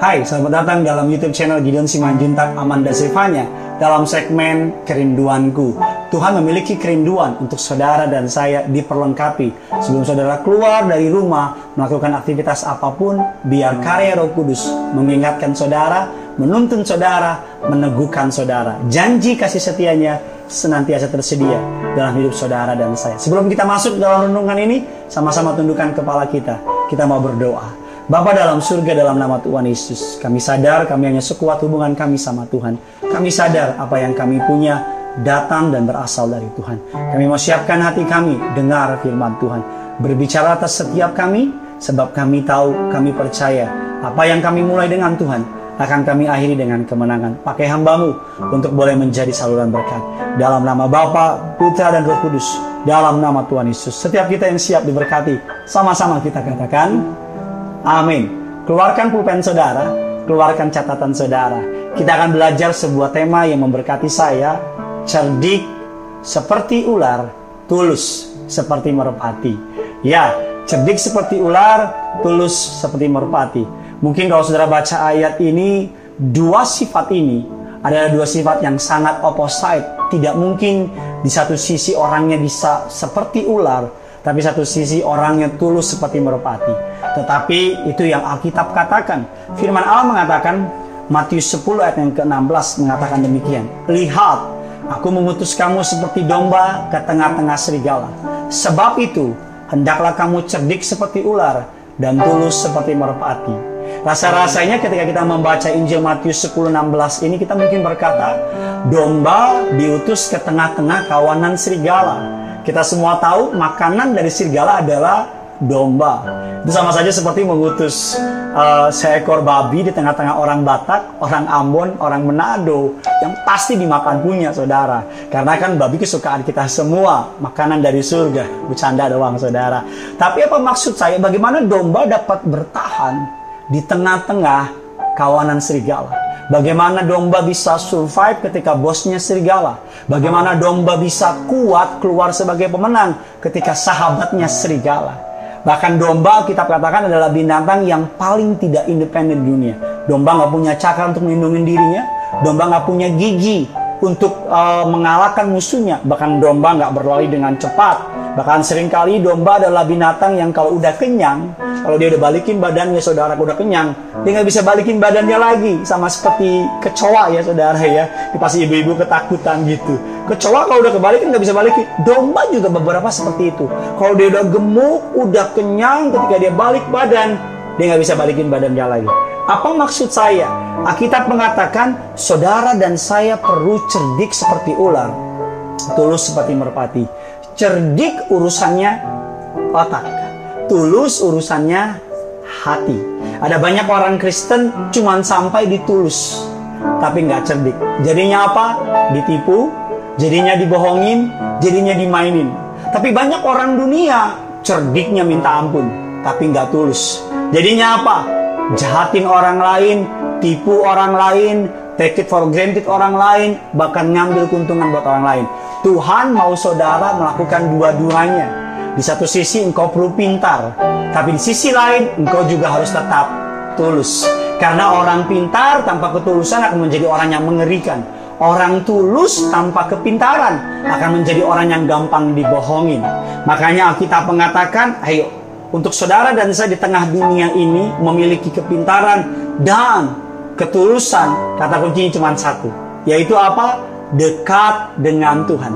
Hai, selamat datang dalam YouTube channel Gideon Simanjuntak Amanda Silvanya dalam segmen Kerinduanku. Tuhan memiliki kerinduan untuk saudara dan saya diperlengkapi. Sebelum saudara keluar dari rumah melakukan aktivitas apa pun, biar karya Roh Kudus mengingatkan saudara, menuntun saudara, meneguhkan saudara. Janji kasih setianya senantiasa tersedia dalam hidup saudara dan saya. Sebelum kita masuk dalam renungan ini, sama-sama tundukkan kepala kita. Kita mau berdoa. Bapa dalam surga dalam nama Tuhan Yesus, kami sadar kami hanya sekuat hubungan kami sama Tuhan. Kami sadar apa yang kami punya datang dan berasal dari Tuhan. Kami mau siapkan hati kami dengar firman Tuhan. Berbicara atas setiap kami, sebab kami tahu, kami percaya apa yang kami mulai dengan Tuhan akan kami akhiri dengan kemenangan. Pakai hambamu untuk boleh menjadi saluran berkat. Dalam nama Bapa, Putra, dan Roh Kudus. Dalam nama Tuhan Yesus. Setiap kita yang siap diberkati, sama-sama kita katakan, Amin. Keluarkan pulpen saudara, keluarkan catatan saudara. Kita akan belajar sebuah tema yang memberkati saya, cerdik seperti ular, tulus seperti merpati. Ya, cerdik seperti ular, tulus seperti merpati. Mungkin kalau saudara baca ayat ini, dua sifat ini adalah dua sifat yang sangat opposite. Tidak mungkin di satu sisi orangnya bisa seperti ular, tapi satu sisi orangnya tulus seperti merpati. Tetapi itu yang Alkitab katakan. Firman Allah mengatakan, Matius 10 ayat yang ke-16 mengatakan demikian. Lihat, aku mengutus kamu seperti domba ke tengah-tengah serigala. Sebab itu, hendaklah kamu cerdik seperti ular dan tulus seperti merpati. Rasa-rasanya ketika kita membaca Injil Matius 10:16 ini kita mungkin berkata, domba diutus ke tengah-tengah kawanan serigala. Kita semua tahu makanan dari serigala adalah domba. Itu sama saja seperti mengutus uh, seekor babi di tengah-tengah orang Batak, orang Ambon, orang Manado yang pasti dimakan punya saudara. Karena kan babi kesukaan kita semua, makanan dari surga. Bercanda doang saudara. Tapi apa maksud saya? Bagaimana domba dapat bertahan di tengah-tengah kawanan serigala? Bagaimana domba bisa survive ketika bosnya serigala? Bagaimana domba bisa kuat keluar sebagai pemenang ketika sahabatnya serigala? Bahkan domba kita katakan adalah binatang yang paling tidak independen di dunia. Domba nggak punya cakar untuk melindungi dirinya. Domba nggak punya gigi untuk uh, mengalahkan musuhnya. Bahkan domba nggak berlari dengan cepat. Bahkan sering kali domba adalah binatang yang kalau udah kenyang, kalau dia udah balikin badannya saudara udah kenyang, dia nggak bisa balikin badannya lagi. Sama seperti kecoa ya saudara ya. Pasti ibu-ibu ketakutan gitu. Kecoa kalau udah kebalikin nggak bisa balikin. Domba juga beberapa seperti itu. Kalau dia udah gemuk, udah kenyang, ketika dia balik badan, dia nggak bisa balikin badannya lagi. Apa maksud saya? Alkitab mengatakan, saudara dan saya perlu cerdik seperti ular, tulus seperti merpati. Cerdik urusannya otak, tulus urusannya hati. Ada banyak orang Kristen cuman sampai ditulus, tapi nggak cerdik. Jadinya apa? Ditipu, jadinya dibohongin, jadinya dimainin. Tapi banyak orang dunia cerdiknya minta ampun, tapi nggak tulus. Jadinya apa? Jahatin orang lain, tipu orang lain, take it for granted orang lain, bahkan ngambil keuntungan buat orang lain. Tuhan mau saudara melakukan dua-duanya. Di satu sisi engkau perlu pintar, tapi di sisi lain engkau juga harus tetap tulus. Karena orang pintar tanpa ketulusan akan menjadi orang yang mengerikan. Orang tulus tanpa kepintaran akan menjadi orang yang gampang dibohongin. Makanya Alkitab mengatakan, ayo untuk saudara dan saya di tengah dunia ini memiliki kepintaran dan ketulusan, kata kuncinya cuma satu, yaitu apa? Dekat dengan Tuhan.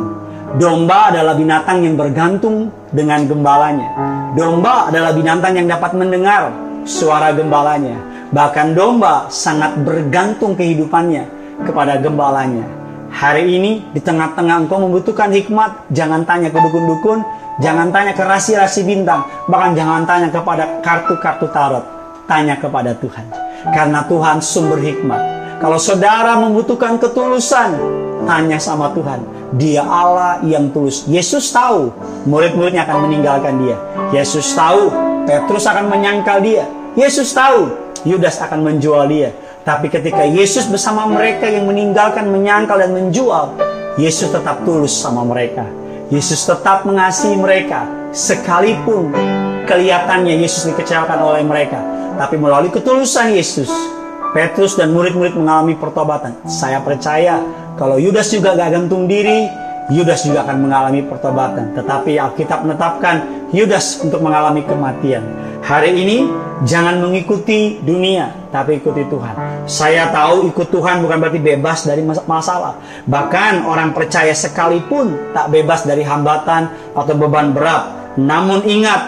Domba adalah binatang yang bergantung dengan gembalanya. Domba adalah binatang yang dapat mendengar suara gembalanya. Bahkan domba sangat bergantung kehidupannya kepada gembalanya. Hari ini di tengah-tengah engkau membutuhkan hikmat, jangan tanya ke dukun-dukun, jangan tanya ke rasi-rasi bintang, bahkan jangan tanya kepada kartu-kartu tarot. Tanya kepada Tuhan. Karena Tuhan sumber hikmat. Kalau saudara membutuhkan ketulusan, tanya sama Tuhan. Dia Allah yang tulus. Yesus tahu murid-muridnya akan meninggalkan dia. Yesus tahu Petrus akan menyangkal dia. Yesus tahu Yudas akan menjual dia. Tapi ketika Yesus bersama mereka yang meninggalkan, menyangkal dan menjual, Yesus tetap tulus sama mereka. Yesus tetap mengasihi mereka sekalipun kelihatannya Yesus dikecewakan oleh mereka. Tapi melalui ketulusan Yesus, Petrus dan murid-murid mengalami pertobatan. Saya percaya kalau Yudas juga gak gantung diri, Yudas juga akan mengalami pertobatan. Tetapi Alkitab menetapkan Yudas untuk mengalami kematian. Hari ini jangan mengikuti dunia, tapi ikuti Tuhan. Saya tahu ikut Tuhan bukan berarti bebas dari masalah. Bahkan orang percaya sekalipun tak bebas dari hambatan atau beban berat. Namun ingat,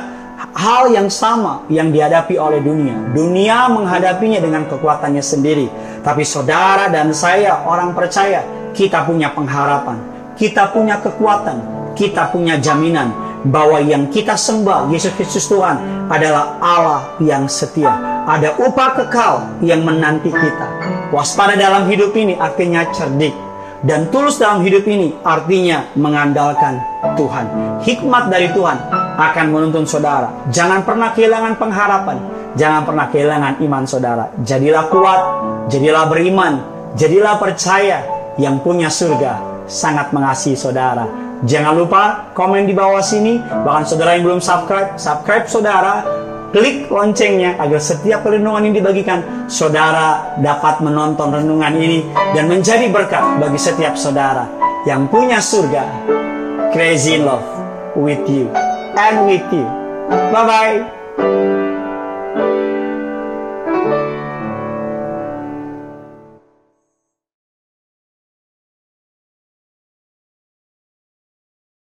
hal yang sama yang dihadapi oleh dunia. Dunia menghadapinya dengan kekuatannya sendiri. Tapi saudara dan saya orang percaya, kita punya pengharapan, kita punya kekuatan, kita punya jaminan bahwa yang kita sembah Yesus Kristus Tuhan adalah Allah yang setia. Ada upah kekal yang menanti kita. Waspada dalam hidup ini artinya cerdik. Dan tulus dalam hidup ini artinya mengandalkan Tuhan. Hikmat dari Tuhan akan menuntun saudara. Jangan pernah kehilangan pengharapan. Jangan pernah kehilangan iman saudara. Jadilah kuat, jadilah beriman, jadilah percaya yang punya surga sangat mengasihi saudara. Jangan lupa komen di bawah sini. Bahkan saudara yang belum subscribe, subscribe saudara. Klik loncengnya agar setiap perlindungan ini dibagikan, saudara dapat menonton renungan ini dan menjadi berkat bagi setiap saudara yang punya surga. Crazy love with you and with you. Bye bye.